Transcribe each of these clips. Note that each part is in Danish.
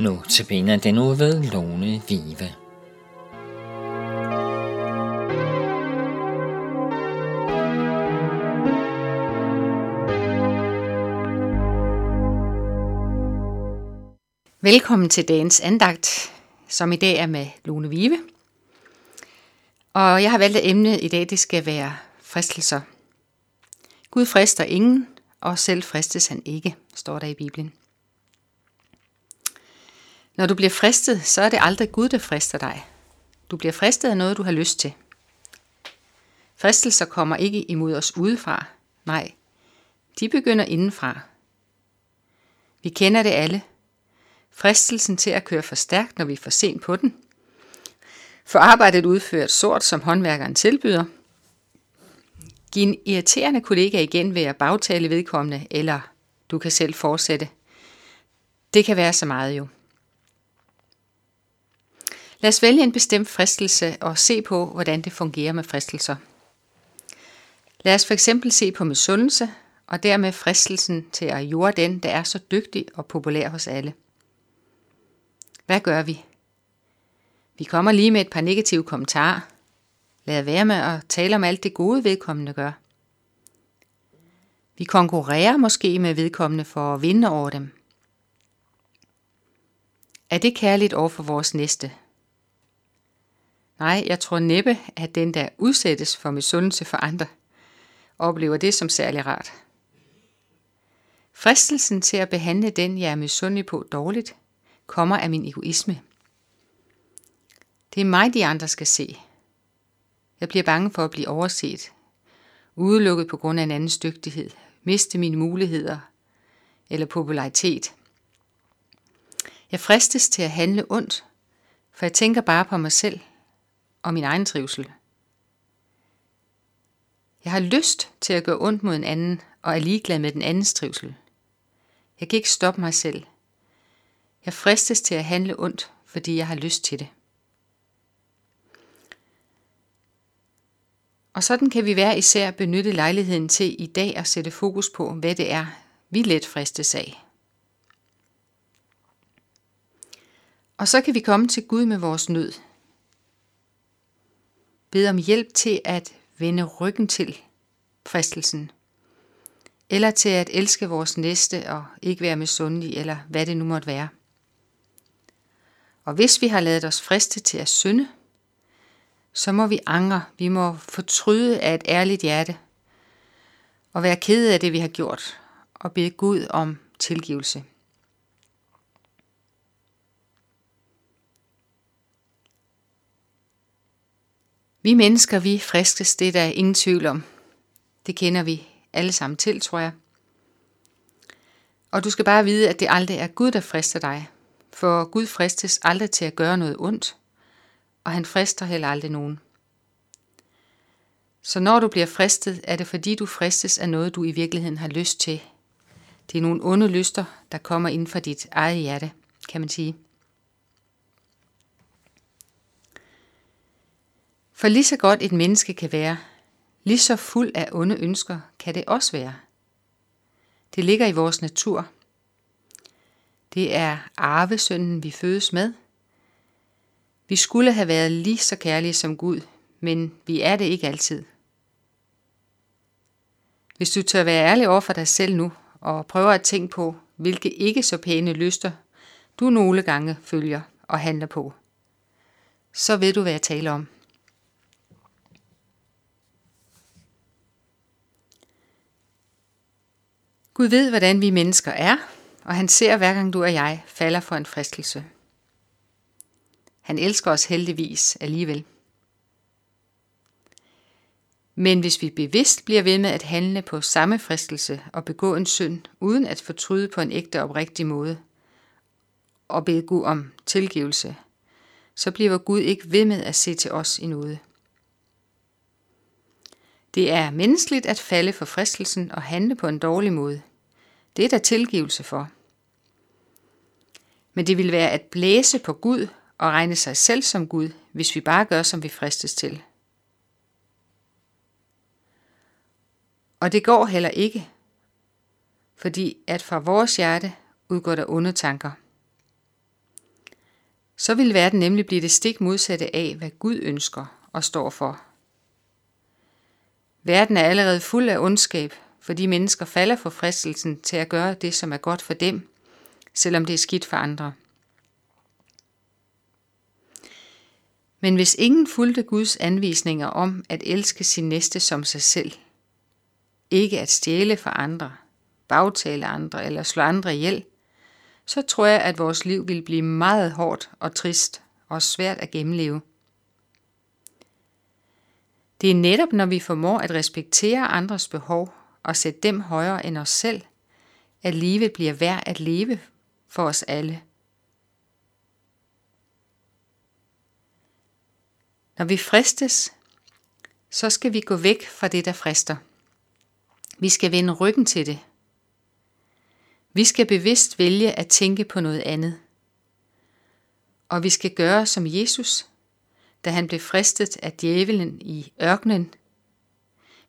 Nu til benen af den uge ved Lone Vive. Velkommen til dagens andagt, som i dag er med Lone Vive. Og jeg har valgt at emne i dag, det skal være fristelser. Gud frister ingen, og selv fristes han ikke, står der i Bibelen. Når du bliver fristet, så er det aldrig Gud, der frister dig. Du bliver fristet af noget, du har lyst til. Fristelser kommer ikke imod os udefra. Nej, de begynder indenfra. Vi kender det alle. Fristelsen til at køre for stærkt, når vi er for sent på den. For arbejdet udført sort, som håndværkeren tilbyder. Giv en irriterende kollega igen ved at bagtale vedkommende, eller du kan selv fortsætte. Det kan være så meget jo. Lad os vælge en bestemt fristelse og se på, hvordan det fungerer med fristelser. Lad os for eksempel se på misundelse, og dermed fristelsen til at jorde den, der er så dygtig og populær hos alle. Hvad gør vi? Vi kommer lige med et par negative kommentarer. Lad være med at tale om alt det gode vedkommende gør. Vi konkurrerer måske med vedkommende for at vinde over dem. Er det kærligt over for vores næste? Nej, jeg tror næppe, at den, der udsættes for misundelse for andre, oplever det som særlig rart. Fristelsen til at behandle den, jeg er misundelig på dårligt, kommer af min egoisme. Det er mig, de andre skal se. Jeg bliver bange for at blive overset, udelukket på grund af en andens dygtighed, miste mine muligheder eller popularitet. Jeg fristes til at handle ondt, for jeg tænker bare på mig selv og min egen trivsel. Jeg har lyst til at gøre ondt mod en anden og er ligeglad med den andens trivsel. Jeg kan ikke stoppe mig selv. Jeg fristes til at handle ondt, fordi jeg har lyst til det. Og sådan kan vi være især benytte lejligheden til i dag at sætte fokus på, hvad det er, vi let fristes af. Og så kan vi komme til Gud med vores nød, Bed om hjælp til at vende ryggen til fristelsen. Eller til at elske vores næste og ikke være misundelig, eller hvad det nu måtte være. Og hvis vi har lavet os friste til at synde, så må vi angre, vi må fortryde af et ærligt hjerte, og være ked af det, vi har gjort, og bede Gud om tilgivelse. Vi mennesker, vi friskes, det er der ingen tvivl om. Det kender vi alle sammen til, tror jeg. Og du skal bare vide, at det aldrig er Gud, der frister dig. For Gud fristes aldrig til at gøre noget ondt, og han frister heller aldrig nogen. Så når du bliver fristet, er det fordi du fristes af noget, du i virkeligheden har lyst til. Det er nogle onde lyster, der kommer ind fra dit eget hjerte, kan man sige. For lige så godt et menneske kan være, lige så fuld af onde ønsker kan det også være. Det ligger i vores natur. Det er arvesynden, vi fødes med. Vi skulle have været lige så kærlige som Gud, men vi er det ikke altid. Hvis du tør være ærlig over for dig selv nu, og prøver at tænke på, hvilke ikke så pæne lyster du nogle gange følger og handler på, så ved du, hvad jeg taler om. Gud ved, hvordan vi mennesker er, og han ser hver gang du og jeg falder for en fristelse. Han elsker os heldigvis alligevel. Men hvis vi bevidst bliver ved med at handle på samme fristelse og begå en synd, uden at fortryde på en ægte og oprigtig måde, og bede Gud om tilgivelse, så bliver Gud ikke ved med at se til os i noget. Det er menneskeligt at falde for fristelsen og handle på en dårlig måde. Det er der tilgivelse for. Men det vil være at blæse på Gud og regne sig selv som Gud, hvis vi bare gør, som vi fristes til. Og det går heller ikke, fordi at fra vores hjerte udgår der onde tanker. så vil verden nemlig blive det stik modsatte af, hvad Gud ønsker og står for. Verden er allerede fuld af ondskab, fordi mennesker falder for fristelsen til at gøre det, som er godt for dem, selvom det er skidt for andre. Men hvis ingen fulgte Guds anvisninger om at elske sin næste som sig selv, ikke at stjæle for andre, bagtale andre eller slå andre ihjel, så tror jeg, at vores liv vil blive meget hårdt og trist og svært at gennemleve. Det er netop, når vi formår at respektere andres behov og sætte dem højere end os selv, at livet bliver værd at leve for os alle. Når vi fristes, så skal vi gå væk fra det, der frister. Vi skal vende ryggen til det. Vi skal bevidst vælge at tænke på noget andet. Og vi skal gøre som Jesus, da han blev fristet af djævelen i ørkenen.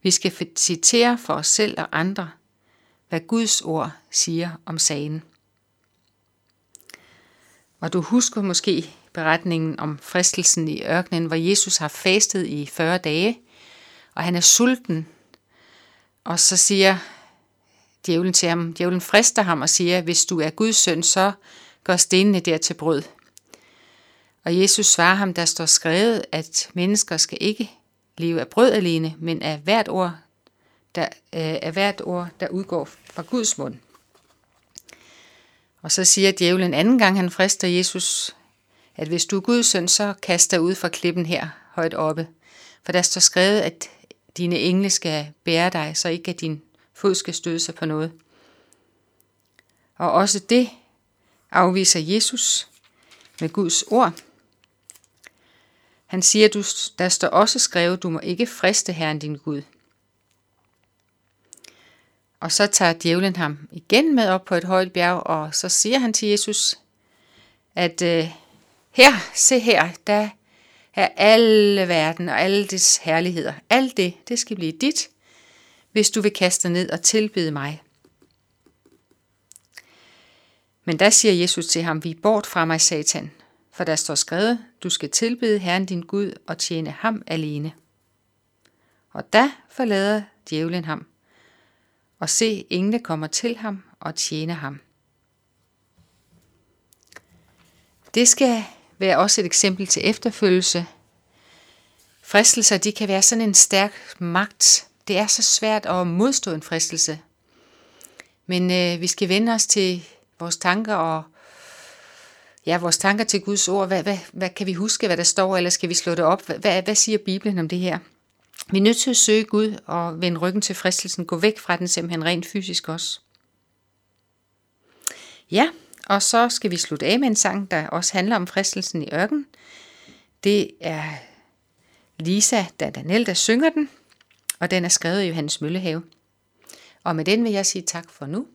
Vi skal citere for os selv og andre, hvad Guds ord siger om sagen. Og du husker måske beretningen om fristelsen i ørkenen, hvor Jesus har fastet i 40 dage, og han er sulten. Og så siger djævlen til ham, djævlen frister ham og siger, hvis du er Guds søn, så gør stenene der til brød. Og Jesus svarer ham, der står skrevet, at mennesker skal ikke leve af brød alene, men af hvert ord, der, øh, af hvert ord, der udgår fra Guds mund. Og så siger djævlen anden gang, han frister Jesus, at hvis du er Guds søn, så kast dig ud fra klippen her højt oppe. For der står skrevet, at dine engle skal bære dig, så ikke at din fod skal støde sig på noget. Og også det afviser Jesus med Guds ord. Han siger, du, der står også skrevet, du må ikke friste Herren din Gud. Og så tager djævlen ham igen med op på et højt bjerg, og så siger han til Jesus, at øh, her, se her, der er alle verden og alle dets herligheder. Alt det, det skal blive dit, hvis du vil kaste ned og tilbede mig. Men der siger Jesus til ham, vi bort fra mig, Satan, for der står skrevet, du skal tilbede Herren din Gud og tjene ham alene. Og da forlader djævlen ham, og se, engle kommer til ham og tjener ham. Det skal være også et eksempel til efterfølgelse. Fristelser, de kan være sådan en stærk magt. Det er så svært at modstå en fristelse. Men øh, vi skal vende os til vores tanker og ja, vores tanker til Guds ord. Hvad, hvad, hvad kan vi huske, hvad der står, eller skal vi slå det op? Hvad, hvad siger Bibelen om det her? Vi er nødt til at søge Gud og vende ryggen til fristelsen. Gå væk fra den simpelthen rent fysisk også. Ja, og så skal vi slutte af med en sang, der også handler om fristelsen i ørken. Det er Lisa Dandanel, der synger den, og den er skrevet i Johannes Møllehave. Og med den vil jeg sige tak for nu.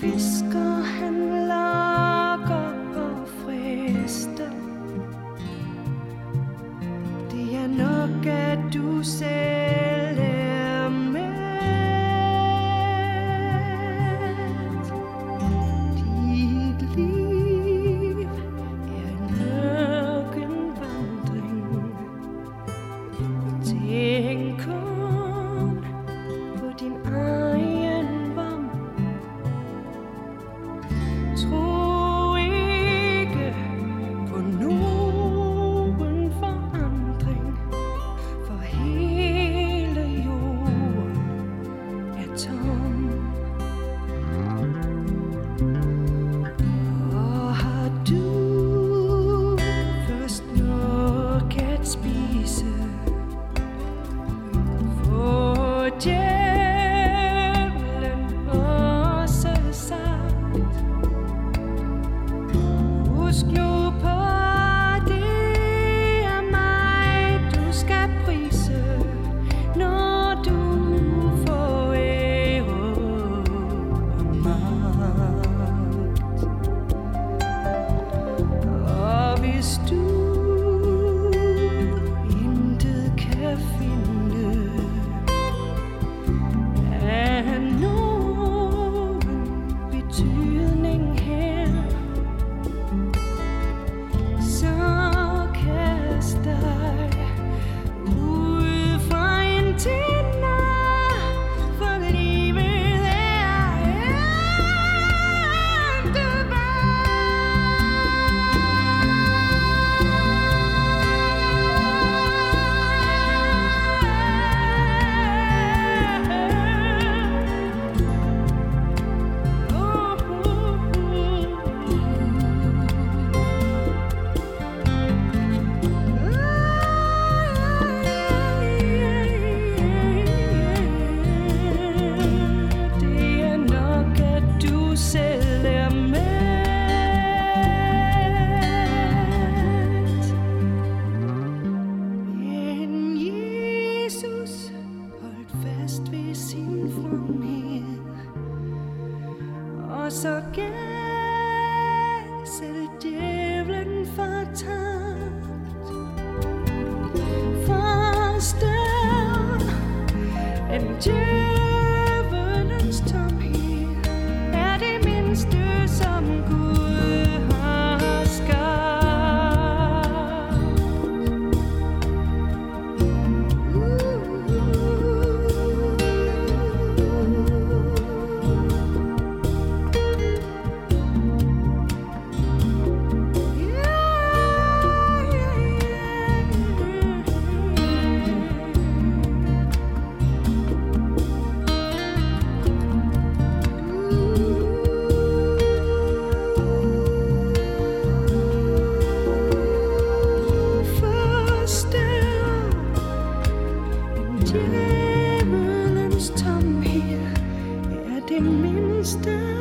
visker han lokker og frister. Det er nok at du selv er med. Liv er en vandring som her er det mindste.